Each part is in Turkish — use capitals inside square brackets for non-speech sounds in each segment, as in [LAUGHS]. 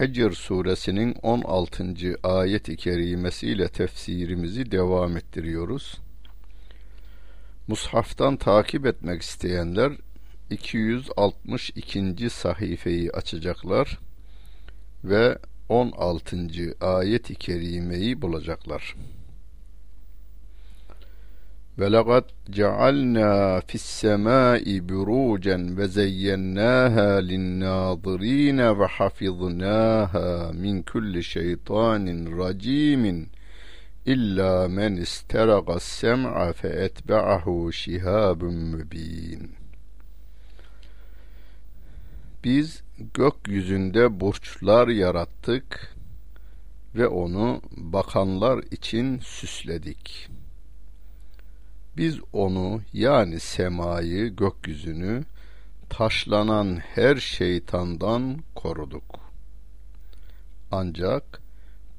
Hicr suresinin 16. ayet-i kerimesiyle tefsirimizi devam ettiriyoruz. Mushaftan takip etmek isteyenler 262. sayfayı açacaklar ve 16. ayet-i kerimeyi bulacaklar. Ve laqad cealna fis-semai burucen ve zeyyennaha lin-nazirin ve hafiznaha min kulli şeytanin racimin illa men isteraga. Biz gökyüzünde burçlar yarattık ve onu bakanlar için süsledik.'' Biz onu yani semayı, gökyüzünü taşlanan her şeytandan koruduk. Ancak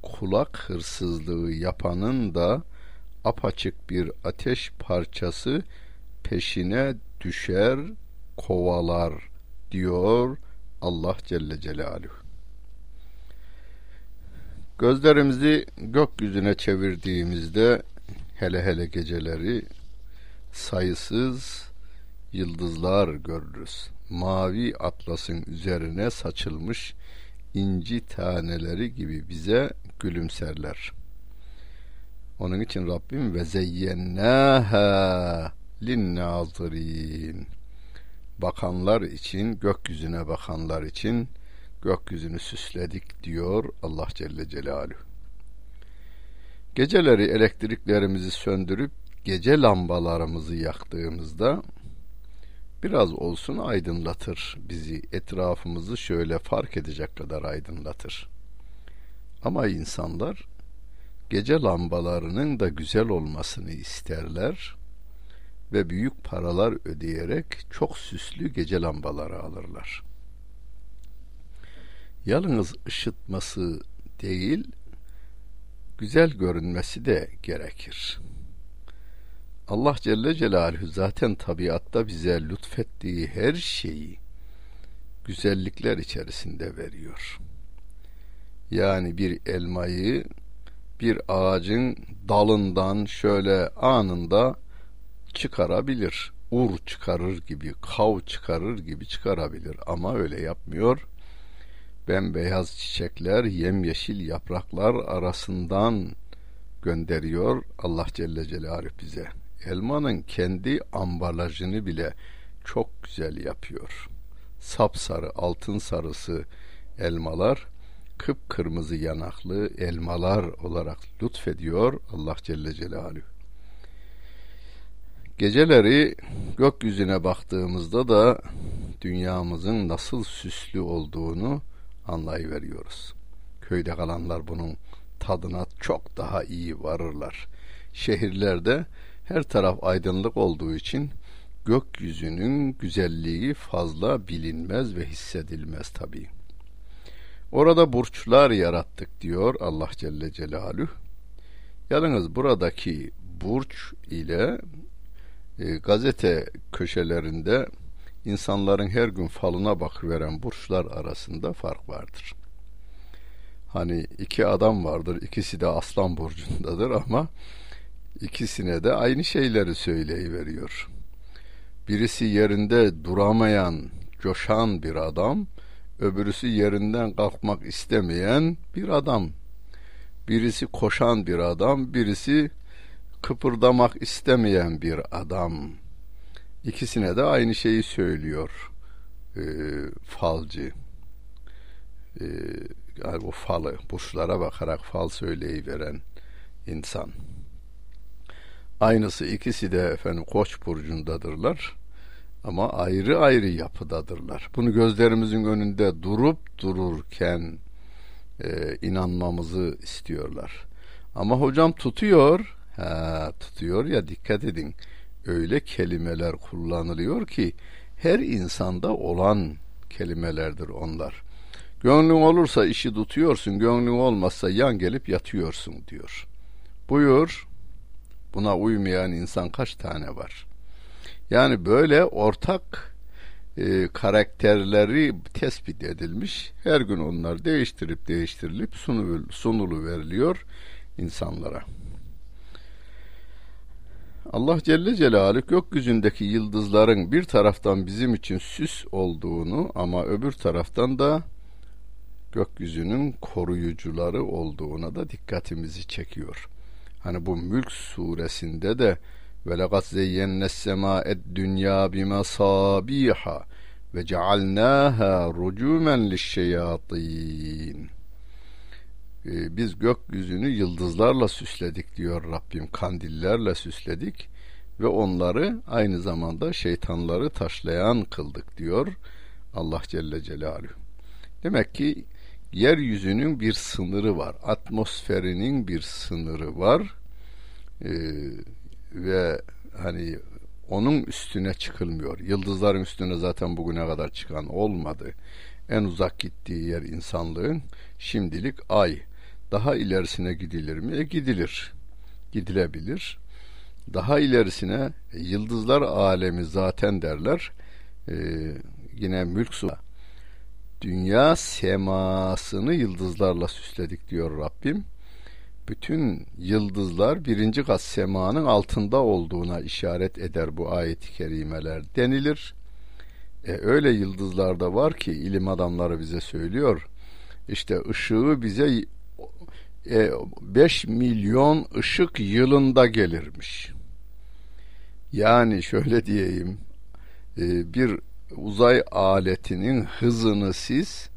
kulak hırsızlığı yapanın da apaçık bir ateş parçası peşine düşer, kovalar diyor Allah Celle Celaluhu. Gözlerimizi gökyüzüne çevirdiğimizde hele hele geceleri sayısız yıldızlar görürüz. Mavi atlasın üzerine saçılmış inci taneleri gibi bize gülümserler. Onun için Rabbim ve zeyyennâhâ linnâzırîn bakanlar için, gökyüzüne bakanlar için gökyüzünü süsledik diyor Allah Celle Celaluhu. Geceleri elektriklerimizi söndürüp gece lambalarımızı yaktığımızda biraz olsun aydınlatır bizi. Etrafımızı şöyle fark edecek kadar aydınlatır. Ama insanlar gece lambalarının da güzel olmasını isterler ve büyük paralar ödeyerek çok süslü gece lambaları alırlar. Yalnız ışıtması değil, güzel görünmesi de gerekir. Allah Celle Celaluhu zaten tabiatta bize lütfettiği her şeyi güzellikler içerisinde veriyor. Yani bir elmayı bir ağacın dalından şöyle anında çıkarabilir. Ur çıkarır gibi, kav çıkarır gibi çıkarabilir ama öyle yapmıyor. Bembeyaz çiçekler, yemyeşil yapraklar arasından gönderiyor Allah Celle Celaluhu bize elmanın kendi ambalajını bile çok güzel yapıyor. Sapsarı, altın sarısı elmalar, kıpkırmızı yanaklı elmalar olarak lütfediyor Allah Celle Celaluhu. Geceleri gökyüzüne baktığımızda da dünyamızın nasıl süslü olduğunu anlayıveriyoruz. Köyde kalanlar bunun tadına çok daha iyi varırlar. Şehirlerde her taraf aydınlık olduğu için gökyüzünün güzelliği fazla bilinmez ve hissedilmez tabi. Orada burçlar yarattık diyor Allah Celle Celaluhu. Yalnız buradaki burç ile e, gazete köşelerinde insanların her gün falına bakıveren burçlar arasında fark vardır. Hani iki adam vardır, ikisi de aslan burcundadır ama ikisine de aynı şeyleri söyleyiveriyor. Birisi yerinde duramayan, coşan bir adam, öbürüsü yerinden kalkmak istemeyen bir adam. Birisi koşan bir adam, birisi kıpırdamak istemeyen bir adam. İkisine de aynı şeyi söylüyor e, falcı. E, yani bu falı, burçlara bakarak fal söyleyiveren insan. Aynısı ikisi de efendim Koç burcundadırlar. Ama ayrı ayrı yapıdadırlar. Bunu gözlerimizin önünde durup dururken e, inanmamızı istiyorlar. Ama hocam tutuyor. Ha, tutuyor ya dikkat edin. Öyle kelimeler kullanılıyor ki her insanda olan kelimelerdir onlar. Gönlün olursa işi tutuyorsun, gönlün olmazsa yan gelip yatıyorsun diyor. Buyur. Buna uymayan insan kaç tane var? Yani böyle ortak e, karakterleri tespit edilmiş. Her gün onlar değiştirip değiştirilip sunulu, veriliyor insanlara. Allah Celle Celaluhu gökyüzündeki yıldızların bir taraftan bizim için süs olduğunu ama öbür taraftan da gökyüzünün koruyucuları olduğuna da dikkatimizi çekiyor. Hani bu Mülk suresinde de ve lekad zeyyenne sema'ed dünya bimasabiha ve cealnâhâ rucumen lişşeyatin. Ee, biz gökyüzünü yıldızlarla süsledik diyor Rabbim. Kandillerle süsledik ve onları aynı zamanda şeytanları taşlayan kıldık diyor Allah Celle Celaluhu. Demek ki yeryüzünün bir sınırı var. Atmosferinin bir sınırı var. Ee, ve hani onun üstüne çıkılmıyor. Yıldızların üstüne zaten bugüne kadar çıkan olmadı. En uzak gittiği yer insanlığın şimdilik ay. Daha ilerisine gidilir mi? E gidilir. Gidilebilir. Daha ilerisine e, yıldızlar alemi zaten derler. E, yine mülk su. Dünya semasını yıldızlarla süsledik diyor Rabbim bütün yıldızlar birinci kat semanın altında olduğuna işaret eder bu ayet-i kerimeler denilir. E, öyle yıldızlar da var ki ilim adamları bize söylüyor. İşte ışığı bize 5 e, milyon ışık yılında gelirmiş. Yani şöyle diyeyim e, bir uzay aletinin hızını siz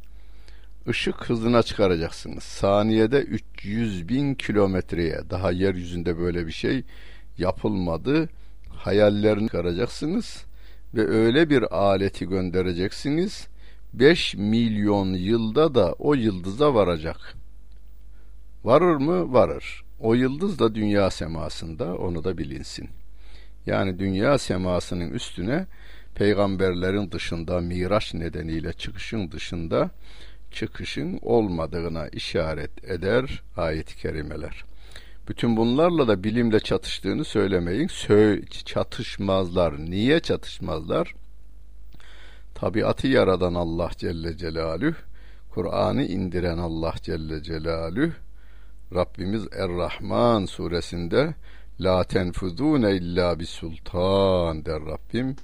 ışık hızına çıkaracaksınız. Saniyede 300 bin kilometreye daha yeryüzünde böyle bir şey yapılmadı. Hayallerini çıkaracaksınız ve öyle bir aleti göndereceksiniz. 5 milyon yılda da o yıldıza varacak. Varır mı? Varır. O yıldız da dünya semasında onu da bilinsin. Yani dünya semasının üstüne peygamberlerin dışında miraç nedeniyle çıkışın dışında çıkışın olmadığına işaret eder ayet-i kerimeler. Bütün bunlarla da bilimle çatıştığını söylemeyin. Sö çatışmazlar. Niye çatışmazlar? Tabiatı yaradan Allah Celle Celaluhu, Kur'an'ı indiren Allah Celle Celaluhu, Rabbimiz Er-Rahman suresinde La tenfudune illa bi sultan der Rabbim.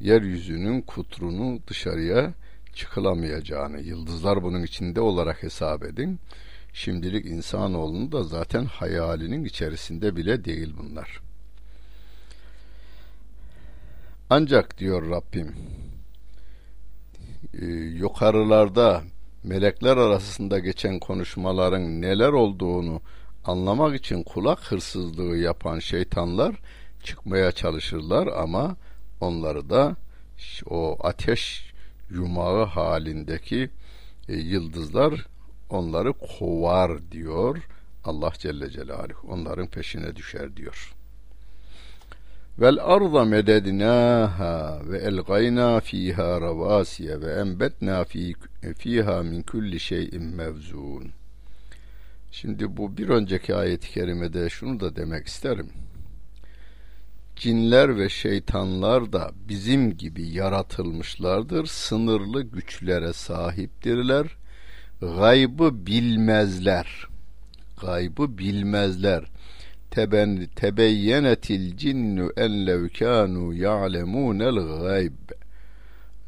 Yeryüzünün kutrunu dışarıya çıkılamayacağını, yıldızlar bunun içinde olarak hesap edin. Şimdilik insanoğlunun da zaten hayalinin içerisinde bile değil bunlar. Ancak diyor Rabbim, e, yukarılarda melekler arasında geçen konuşmaların neler olduğunu anlamak için kulak hırsızlığı yapan şeytanlar çıkmaya çalışırlar ama onları da o ateş yumağı halindeki e, yıldızlar onları kovar diyor Allah Celle Celaluhu. Onların peşine düşer diyor. Vel arda medednaha ve elgayna fiha ravasiye ve enbetna fi, fiha min kulli şeyin mevzun. Şimdi bu bir önceki ayet-i kerimede şunu da demek isterim cinler ve şeytanlar da bizim gibi yaratılmışlardır. Sınırlı güçlere sahiptirler. Gaybı bilmezler. Gaybı bilmezler. Teben tebeyyenetil cinnu en lev ya'lemunel gayb.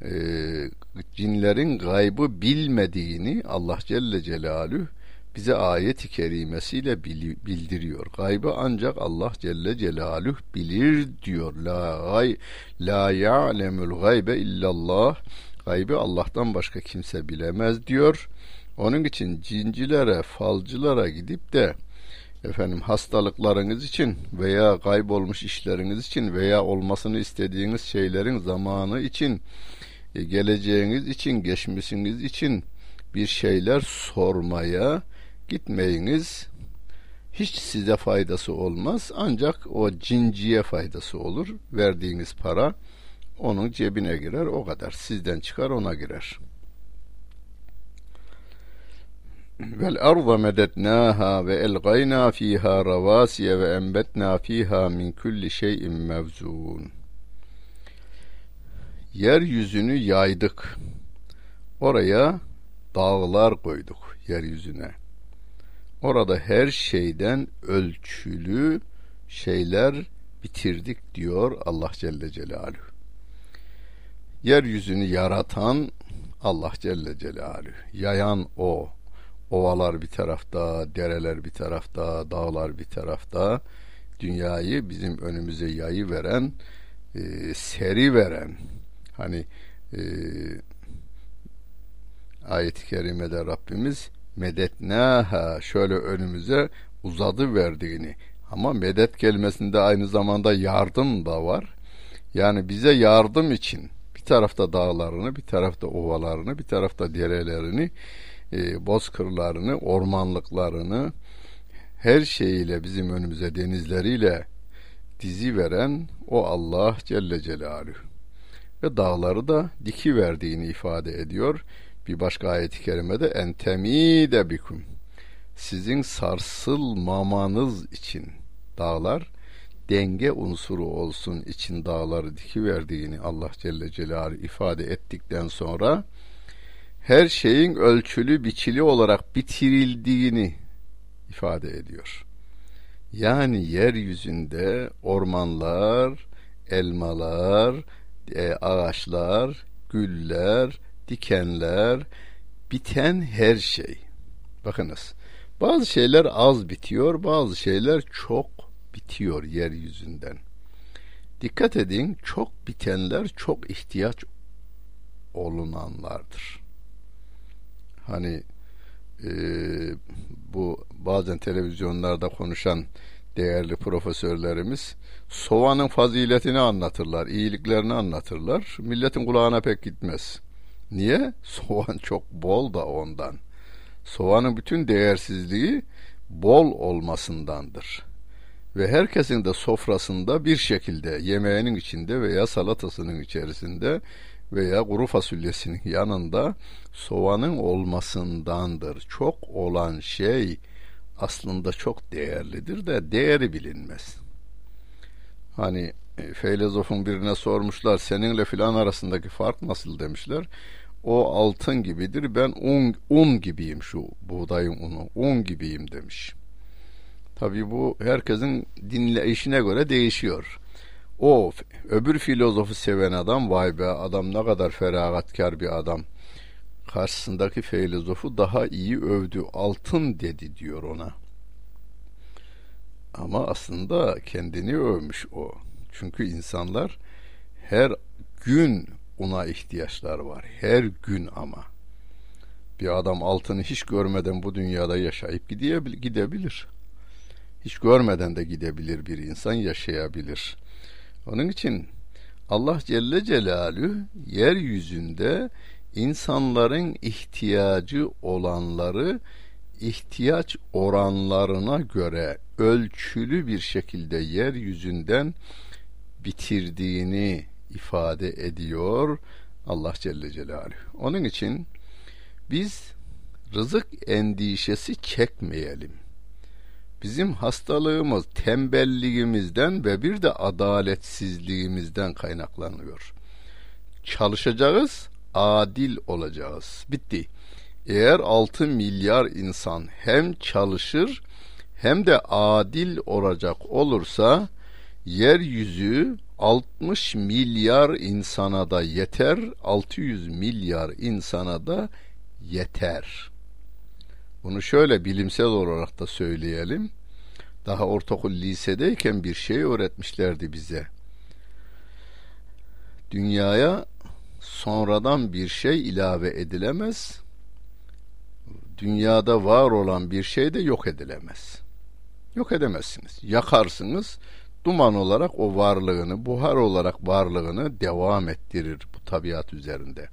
Ee, cinlerin gaybı bilmediğini Allah Celle Celaluhu bize ayet-i kerimesiyle bildiriyor. Gaybı ancak Allah Celle Celaluhu bilir diyor. La gay la ya'lemul gaybe illallah. Gaybı Allah'tan başka kimse bilemez diyor. Onun için cincilere, falcılara gidip de efendim hastalıklarınız için veya kaybolmuş işleriniz için veya olmasını istediğiniz şeylerin zamanı için e, geleceğiniz için, geçmişiniz için bir şeyler sormaya gitmeyiniz. hiç size faydası olmaz ancak o cinciye faydası olur. Verdiğiniz para onun cebine girer o kadar. Sizden çıkar ona girer. Vel arda medetnaha ve elgayna fiha ravasiye ve enbetna fiha min kulli şeyin mevzun. Yeryüzünü yaydık. Oraya dağlar koyduk yeryüzüne. Orada her şeyden ölçülü şeyler bitirdik diyor Allah Celle Celaluhu. Yeryüzünü yaratan Allah Celle Celaluhu. Yayan O. Ovalar bir tarafta, dereler bir tarafta, dağlar bir tarafta. Dünyayı bizim önümüze yayı veren, e, seri veren, hani e, ayet-i kerimede Rabbimiz medetnaha şöyle önümüze uzadı verdiğini ama medet kelimesinde aynı zamanda yardım da var. Yani bize yardım için bir tarafta dağlarını, bir tarafta ovalarını, bir tarafta derelerini, e, bozkırlarını, ormanlıklarını her şeyiyle bizim önümüze denizleriyle dizi veren o Allah Celle Celaluhu. Ve dağları da diki verdiğini ifade ediyor. Bir başka ayet-i kerimede entemide bikum sizin sarsılmamanız için dağlar denge unsuru olsun için dağları diki verdiğini Allah Celle Celaluhu ifade ettikten sonra her şeyin ölçülü biçili olarak bitirildiğini ifade ediyor. Yani yeryüzünde ormanlar, elmalar, e, ağaçlar, güller, dikenler, biten her şey. Bakınız, bazı şeyler az bitiyor, bazı şeyler çok bitiyor yeryüzünden. Dikkat edin, çok bitenler çok ihtiyaç olunanlardır. Hani e, bu bazen televizyonlarda konuşan değerli profesörlerimiz soğanın faziletini anlatırlar, iyiliklerini anlatırlar. Milletin kulağına pek gitmez. Niye? Soğan çok bol da ondan. Soğanın bütün değersizliği bol olmasındandır. Ve herkesin de sofrasında bir şekilde yemeğinin içinde veya salatasının içerisinde veya kuru fasulyesinin [LAUGHS] yanında soğanın olmasındandır. Çok olan şey aslında çok değerlidir de değeri bilinmez. Hani filozofun birine sormuşlar seninle filan arasındaki fark nasıl demişler. O altın gibidir ben un, un gibiyim şu buğdayın unu un gibiyim demiş. Tabi bu herkesin dinle işine göre değişiyor. O öbür filozofu seven adam vay be adam ne kadar feragatkar bir adam. Karşısındaki filozofu daha iyi övdü altın dedi diyor ona. Ama aslında kendini övmüş o. Çünkü insanlar her gün ona ihtiyaçlar var. Her gün ama. Bir adam altını hiç görmeden bu dünyada yaşayıp gidebilir. Hiç görmeden de gidebilir bir insan yaşayabilir. Onun için Allah Celle Celalü yeryüzünde insanların ihtiyacı olanları ihtiyaç oranlarına göre ölçülü bir şekilde yeryüzünden bitirdiğini ifade ediyor Allah Celle Celaluhu. Onun için biz rızık endişesi çekmeyelim. Bizim hastalığımız tembelliğimizden ve bir de adaletsizliğimizden kaynaklanıyor. Çalışacağız, adil olacağız. Bitti. Eğer 6 milyar insan hem çalışır hem de adil olacak olursa yeryüzü 60 milyar insana da yeter, 600 milyar insana da yeter. Bunu şöyle bilimsel olarak da söyleyelim. Daha ortaokul lisedeyken bir şey öğretmişlerdi bize. Dünyaya sonradan bir şey ilave edilemez. Dünyada var olan bir şey de yok edilemez. Yok edemezsiniz. Yakarsınız, duman olarak o varlığını, buhar olarak varlığını devam ettirir bu tabiat üzerinde.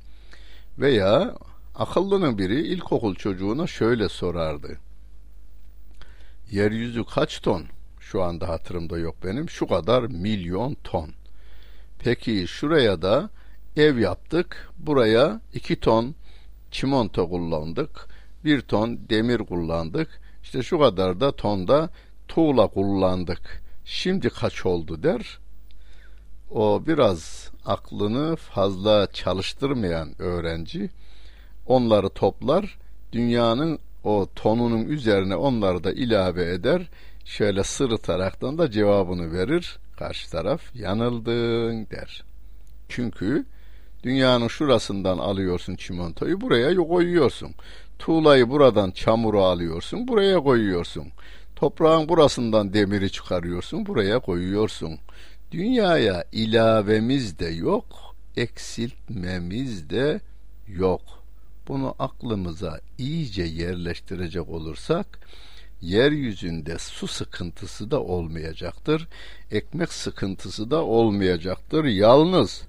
Veya akıllının biri ilkokul çocuğuna şöyle sorardı. Yeryüzü kaç ton? Şu anda hatırımda yok benim. Şu kadar milyon ton. Peki şuraya da ev yaptık. Buraya iki ton çimento kullandık. Bir ton demir kullandık. İşte şu kadar da tonda tuğla kullandık. Şimdi kaç oldu der. O biraz aklını fazla çalıştırmayan öğrenci onları toplar. Dünyanın o tonunun üzerine onları da ilave eder. Şöyle sırıtaraktan da cevabını verir. Karşı taraf yanıldın der. Çünkü dünyanın şurasından alıyorsun çimentoyu buraya koyuyorsun. Tuğlayı buradan çamuru alıyorsun buraya koyuyorsun. Toprağın burasından demiri çıkarıyorsun buraya koyuyorsun. Dünyaya ilavemiz de yok, eksiltmemiz de yok. Bunu aklımıza iyice yerleştirecek olursak yeryüzünde su sıkıntısı da olmayacaktır. Ekmek sıkıntısı da olmayacaktır. Yalnız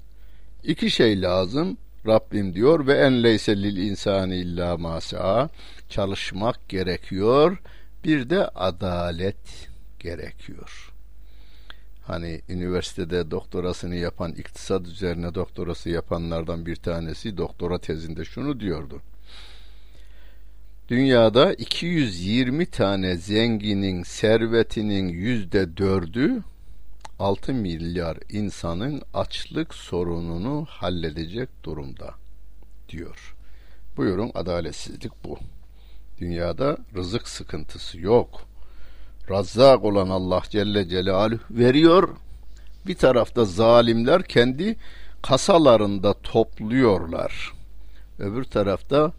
iki şey lazım. Rabbim diyor ve en leyse lil insani illa masa çalışmak gerekiyor. Bir de adalet gerekiyor. Hani üniversitede doktorasını yapan, iktisat üzerine doktorası yapanlardan bir tanesi doktora tezinde şunu diyordu. Dünyada 220 tane zenginin servetinin yüzde dördü 6 milyar insanın açlık sorununu halledecek durumda diyor. Buyurun adaletsizlik bu. Dünyada rızık sıkıntısı yok. Razzak olan Allah Celle Celaluhu veriyor. Bir tarafta zalimler kendi kasalarında topluyorlar. Öbür tarafta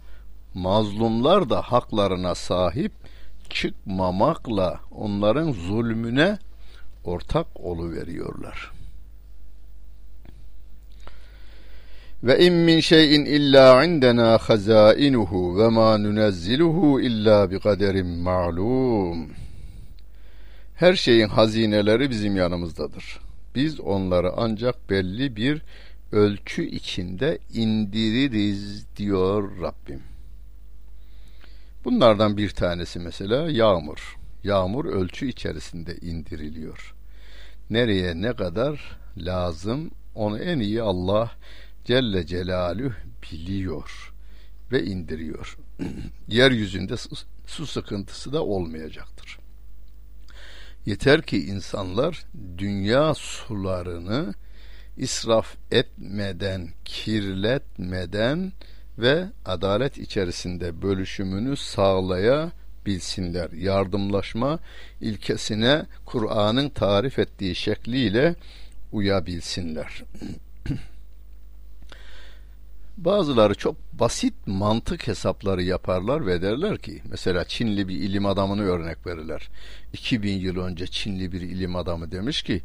mazlumlar da haklarına sahip çıkmamakla onların zulmüne ortak veriyorlar. Ve in min şeyin illa indena hazainuhu ve ma nunezziluhu illa bi kaderin ma'lum. Her şeyin hazineleri bizim yanımızdadır. Biz onları ancak belli bir ölçü içinde indiririz diyor Rabbim. Bunlardan bir tanesi mesela yağmur. Yağmur ölçü içerisinde indiriliyor. Nereye ne kadar lazım onu en iyi Allah Celle Celaluhu biliyor ve indiriyor. [CLEARS THROAT] Yeryüzünde su sıkıntısı da olmayacaktır. Yeter ki insanlar dünya sularını israf etmeden, kirletmeden ve adalet içerisinde bölüşümünü sağlayabilsinler. Yardımlaşma ilkesine Kur'an'ın tarif ettiği şekliyle uyabilsinler. [CLEARS THROAT] Bazıları çok basit mantık hesapları yaparlar ve derler ki mesela Çinli bir ilim adamını örnek verirler. 2000 yıl önce Çinli bir ilim adamı demiş ki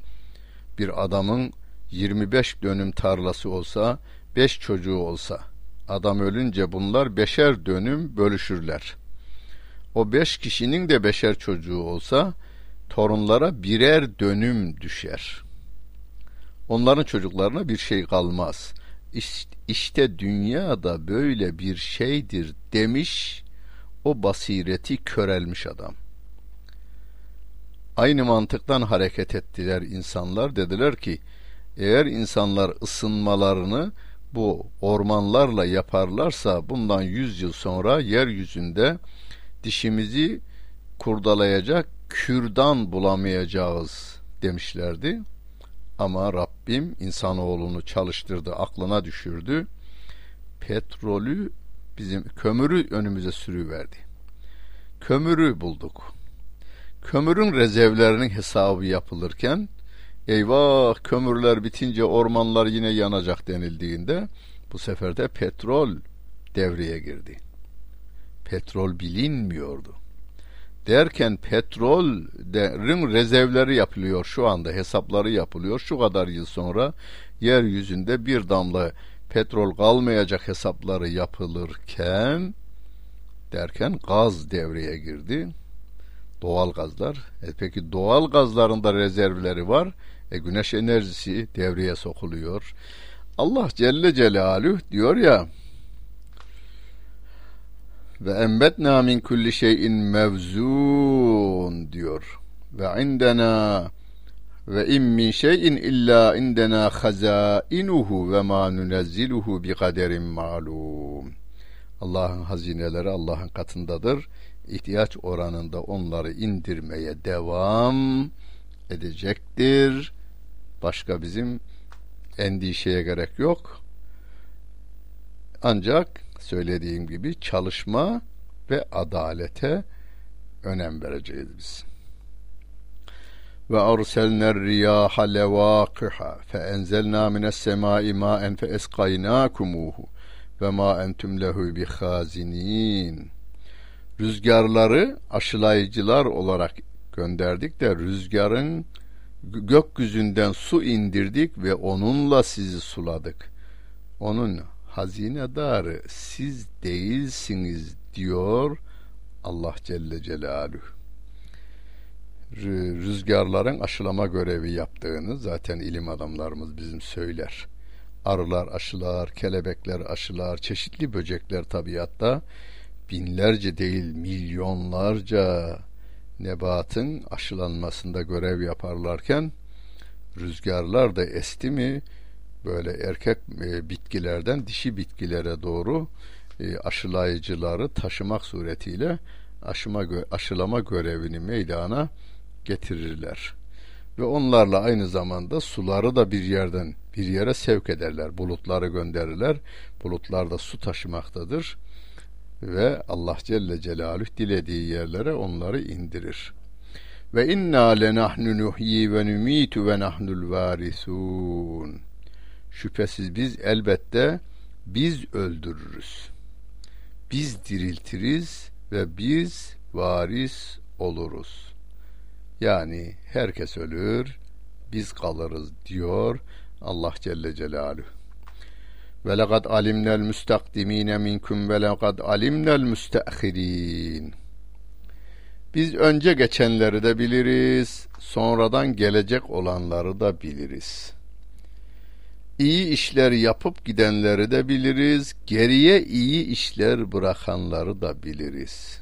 bir adamın 25 dönüm tarlası olsa 5 çocuğu olsa adam ölünce bunlar beşer dönüm bölüşürler. O beş kişinin de beşer çocuğu olsa torunlara birer dönüm düşer. Onların çocuklarına bir şey kalmaz.'' İşte dünya da böyle bir şeydir demiş o basireti körelmiş adam. Aynı mantıktan hareket ettiler insanlar. Dediler ki eğer insanlar ısınmalarını bu ormanlarla yaparlarsa bundan yüz yıl sonra yeryüzünde dişimizi kurdalayacak kürdan bulamayacağız demişlerdi. Ama Rabbim insanoğlunu çalıştırdı, aklına düşürdü. Petrolü bizim kömürü önümüze sürüverdi. Kömürü bulduk. Kömürün rezervlerinin hesabı yapılırken eyvah kömürler bitince ormanlar yine yanacak denildiğinde bu sefer de petrol devreye girdi. Petrol bilinmiyordu derken petrolün rezervleri yapılıyor. Şu anda hesapları yapılıyor. Şu kadar yıl sonra yeryüzünde bir damla petrol kalmayacak hesapları yapılırken derken gaz devreye girdi. Doğal gazlar. E peki doğal gazların da rezervleri var. E güneş enerjisi devreye sokuluyor. Allah Celle Celaluhu diyor ya ve embetna min kulli şeyin mevzun diyor. Ve indena ve in min şeyin illa indena hazainuhu ve ma nunezziluhu bi kaderin malum. Allah'ın hazineleri Allah'ın katındadır. İhtiyaç oranında onları indirmeye devam edecektir. Başka bizim endişeye gerek yok. Ancak söylediğim gibi çalışma ve adalete önem vereceğiz biz. Ve arselner riyaha levaqiha fe enzelna mines semai ma'en fe eskaynakumuhu ve ma entum lehu bihazinin. Rüzgarları aşılayıcılar olarak gönderdik de rüzgarın gökyüzünden su indirdik ve onunla sizi suladık. Onun hazinedarı siz değilsiniz diyor Allah Celle Celaluhu. Rüzgarların aşılama görevi yaptığını zaten ilim adamlarımız bizim söyler. Arılar aşılar, kelebekler aşılar, çeşitli böcekler tabiatta binlerce değil milyonlarca nebatın aşılanmasında görev yaparlarken rüzgarlar da esti mi böyle erkek e, bitkilerden dişi bitkilere doğru e, aşılayıcıları taşımak suretiyle aşıma aşılama görevini meydana getirirler. Ve onlarla aynı zamanda suları da bir yerden bir yere sevk ederler. Bulutları gönderirler. Bulutlar da su taşımaktadır. Ve Allah Celle Celaluhu dilediği yerlere onları indirir. Ve inna lenahnu nuhyi ve numitu ve nahnul varisun. Şüphesiz biz elbette biz öldürürüz. Biz diriltiriz ve biz varis oluruz. Yani herkes ölür, biz kalırız diyor Allah Celle Celaluhu. Ve lekad alimnel müstakdimine minkum ve lekad alimnel müsteahirin. Biz önce geçenleri de biliriz, sonradan gelecek olanları da biliriz. İyi işler yapıp gidenleri de biliriz, geriye iyi işler bırakanları da biliriz.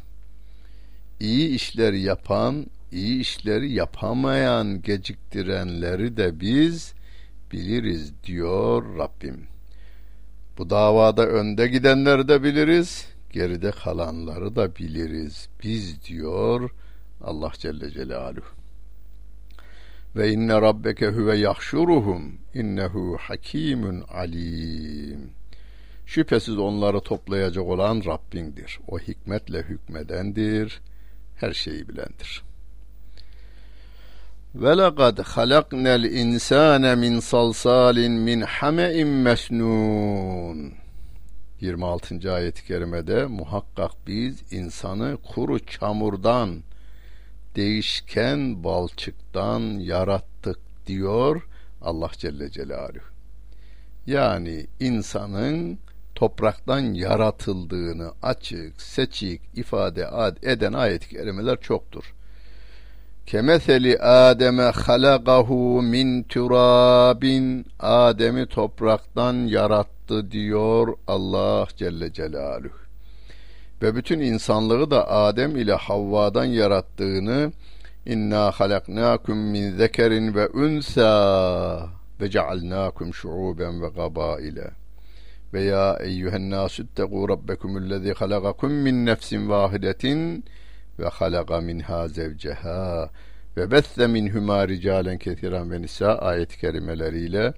İyi işler yapan, iyi işleri yapamayan, geciktirenleri de biz biliriz diyor Rabbim. Bu davada önde gidenleri de biliriz, geride kalanları da biliriz. Biz diyor Allah Celle Celaluhu. Ve inne rabbeke huve yahşuruhum innehu hakimun alim. Şüphesiz onları toplayacak olan Rabbindir. O hikmetle hükmedendir, her şeyi bilendir. Ve lekad halaknel insane min salsalin min hame'in mesnun. 26. ayet-i kerimede muhakkak biz insanı kuru çamurdan değişken balçıktan yarattık diyor Allah Celle Celaluhu. Yani insanın topraktan yaratıldığını açık, seçik ifade eden ayet-i kerimeler çoktur. Kemeseli Adem'e halagahu min turabin Adem'i topraktan yarattı diyor Allah Celle Celaluhu. Ve bütün insanlığı da Adem ile Havva'dan yarattığını İnna halaknakum min zekerin ve unsa ve cealnakum şuuben ve gabaile. Ve ya eyyühen nasu ittegu rabbekumullezî halakakum min nefsin vahidetin ve halaka minha zevceha ve besse minhuma ricalen ketiren ve nisa ayet-i kerimeleriyle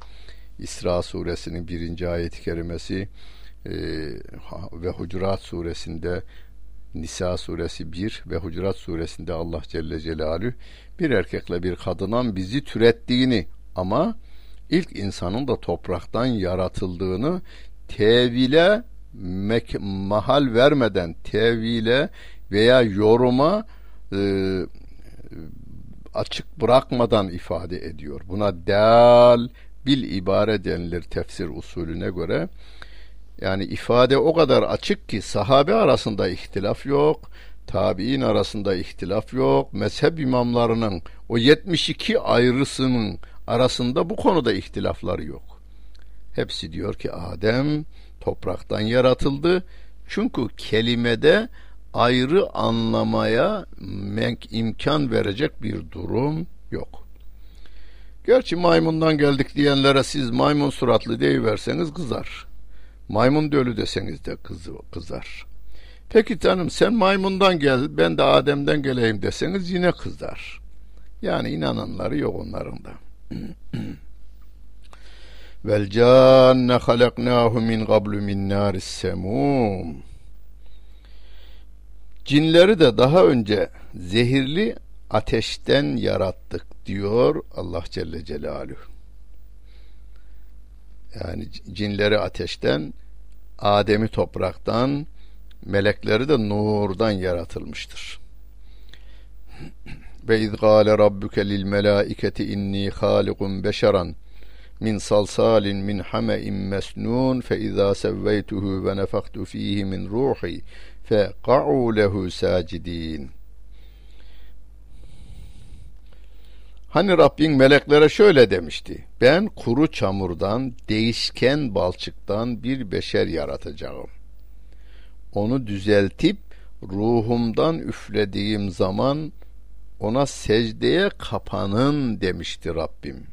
İsra suresinin birinci ayet-i kerimesi e, ve Hucurat suresinde Nisa suresi 1 ve Hucurat suresinde Allah Celle Celaluhu bir erkekle bir kadından bizi türettiğini ama ilk insanın da topraktan yaratıldığını tevile mek- mahal vermeden tevile veya yoruma e, açık bırakmadan ifade ediyor. Buna dal bil ibare denilir tefsir usulüne göre. Yani ifade o kadar açık ki sahabe arasında ihtilaf yok, tabi'in arasında ihtilaf yok, mezhep imamlarının o 72 ayrısının arasında bu konuda ihtilafları yok. Hepsi diyor ki Adem topraktan yaratıldı Çünkü kelimede ayrı anlamaya imkan verecek bir durum yok. Gerçi maymundan geldik diyenlere siz maymun suratlı deyiverseniz kızar. Maymun dölü deseniz de kızı, kızar. Peki canım sen maymundan gel ben de Adem'den geleyim deseniz yine kızar. Yani inananları yok onların da. [CLEARS THROAT] Vel canne halaknahu min qablu min naris semum. Cinleri de daha önce zehirli ateşten yarattık diyor Allah Celle Celaluhu. Yani cinleri ateşten, Adem'i topraktan, melekleri de nurdan yaratılmıştır. [CLEARS THROAT] Ve iz gâle rabbuke lil melâiketi inni hâlikun beşeran min salsalin min hame'in mesnun fe izâ sevveytuhu ve nefaktu fihi min ruhi fe ka'u lehu sacidin. Hani Rabbin meleklere şöyle demişti. Ben kuru çamurdan, değişken balçıktan bir beşer yaratacağım. Onu düzeltip ruhumdan üflediğim zaman ona secdeye kapanın demişti Rabbim.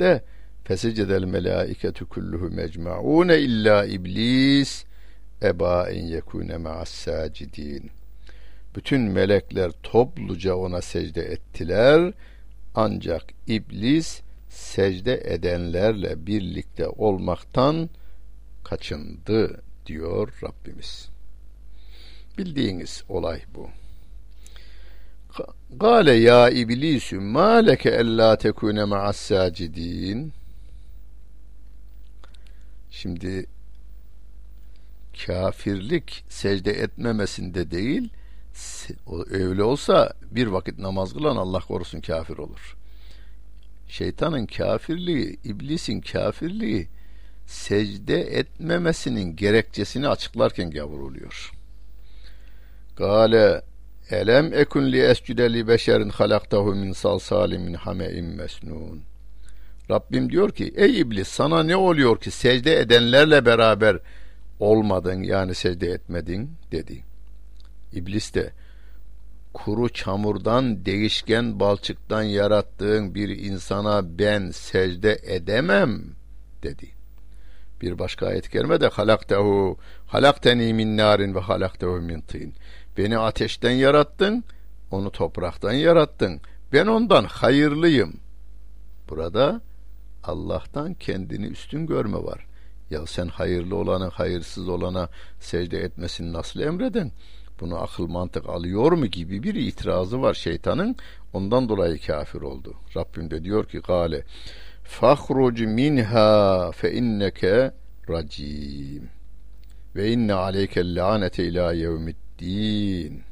De fesecedel melaiketu kulluhu mecmaune illa iblis eba en yekune ma'as. Bütün melekler topluca ona secde ettiler ancak iblis secde edenlerle birlikte olmaktan kaçındı diyor Rabbimiz. Bildiğiniz olay bu. Gale ya iblisü ma leke ella tekune ma'as. Şimdi kafirlik secde etmemesinde değil, öyle olsa bir vakit namaz kılan Allah korusun kafir olur. Şeytanın kafirliği, iblisin kafirliği secde etmemesinin gerekçesini açıklarken gavur oluyor. Gale elem ekun li escude li beşerin halaktahu min salsalim min hame'in mesnun. Rabbim diyor ki ey iblis sana ne oluyor ki secde edenlerle beraber olmadın yani secde etmedin dedi. İblis de kuru çamurdan değişken balçıktan yarattığın bir insana ben secde edemem dedi. Bir başka ayet kerime de halaktehu halakteni min narin ve halaktehu min tin. Beni ateşten yarattın, onu topraktan yarattın. Ben ondan hayırlıyım. Burada Allah'tan kendini üstün görme var. Ya sen hayırlı olanı hayırsız olana secde etmesini nasıl emreden? Bunu akıl mantık alıyor mu gibi bir itirazı var şeytanın. Ondan dolayı kafir oldu. Rabbim de diyor ki gale fahruc minha fe inneke racim ve inne aleyke lanete ila yevmiddin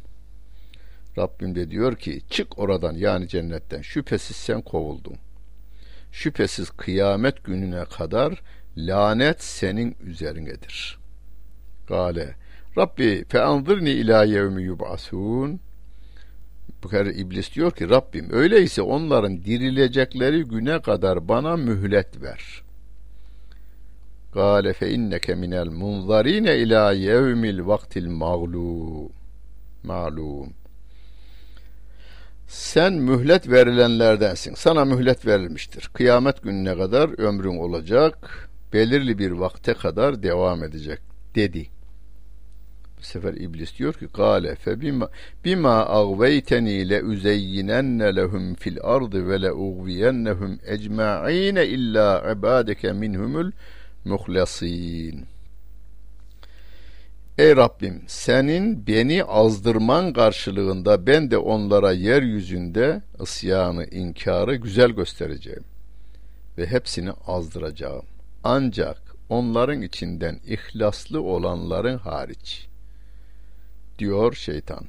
Rabbim de diyor ki çık oradan yani cennetten şüphesiz sen kovuldun. Şüphesiz kıyamet gününe kadar lanet senin üzerinedir. Gale Rabbi fe anzırni ila yevmi yub'asun bu kere iblis diyor ki Rabbim öyleyse onların dirilecekleri güne kadar bana mühlet ver. Gale fe inneke minel munzarine ila yevmil vaktil mağlum. Malum. Sen mühlet verilenlerdensin. Sana mühlet verilmiştir. Kıyamet gününe kadar ömrün olacak. Belirli bir vakte kadar devam edecek dedi. Bu sefer iblis diyor ki kâle fe bima, bima agveyteni le uzeyyinenne lehum fil ardı ve le ugviyennehum ecma'ine illa ibadeke minhumul muhlasin. Ey Rabbim senin beni azdırman karşılığında ben de onlara yeryüzünde ısyanı, inkarı güzel göstereceğim ve hepsini azdıracağım. Ancak onların içinden ihlaslı olanların hariç diyor şeytan.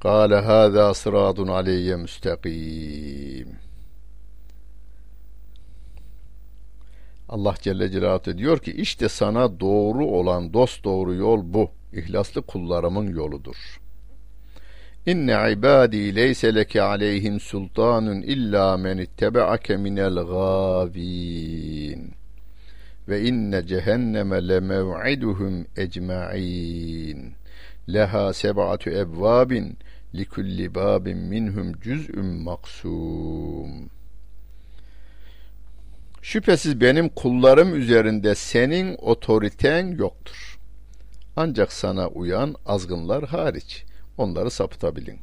Kâle hâzâ sıradun aleyye müstakîm. Allah Celle Celaluhu diyor ki işte sana doğru olan dost doğru yol bu. İhlaslı kullarımın yoludur. İnne ibadi leyse leke aleyhim sultanun illa men ittebe'ake minel gâvîn. ve inne cehenneme lemev'iduhum ecma'in leha seb'atu ebvabin likulli babin minhum cüz'ün maksum Şüphesiz benim kullarım üzerinde senin otoriten yoktur. Ancak sana uyan azgınlar hariç onları sapıtabilin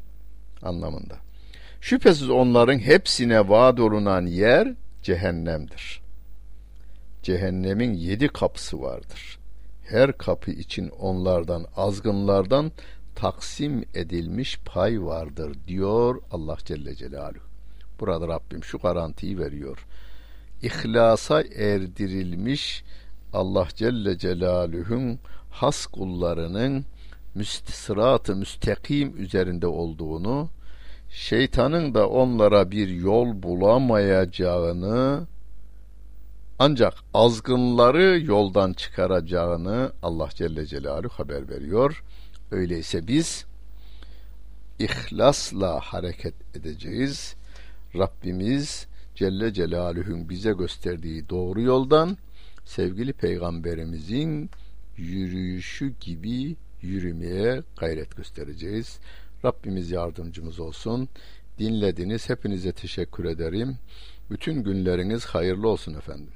anlamında. Şüphesiz onların hepsine vaat olunan yer cehennemdir. Cehennemin yedi kapısı vardır. Her kapı için onlardan azgınlardan taksim edilmiş pay vardır diyor Allah Celle Celaluhu. Burada Rabbim şu garantiyi veriyor. İhlasa erdirilmiş Allah Celle Celaluhu'nun has kullarının müstisrat-ı müstakim üzerinde olduğunu, şeytanın da onlara bir yol bulamayacağını, ancak azgınları yoldan çıkaracağını Allah Celle Celaluhu haber veriyor. Öyleyse biz ihlasla hareket edeceğiz. Rabbimiz Celle Celaluhu'nun bize gösterdiği doğru yoldan sevgili peygamberimizin yürüyüşü gibi yürümeye gayret göstereceğiz. Rabbimiz yardımcımız olsun. Dinlediniz. Hepinize teşekkür ederim. Bütün günleriniz hayırlı olsun efendim.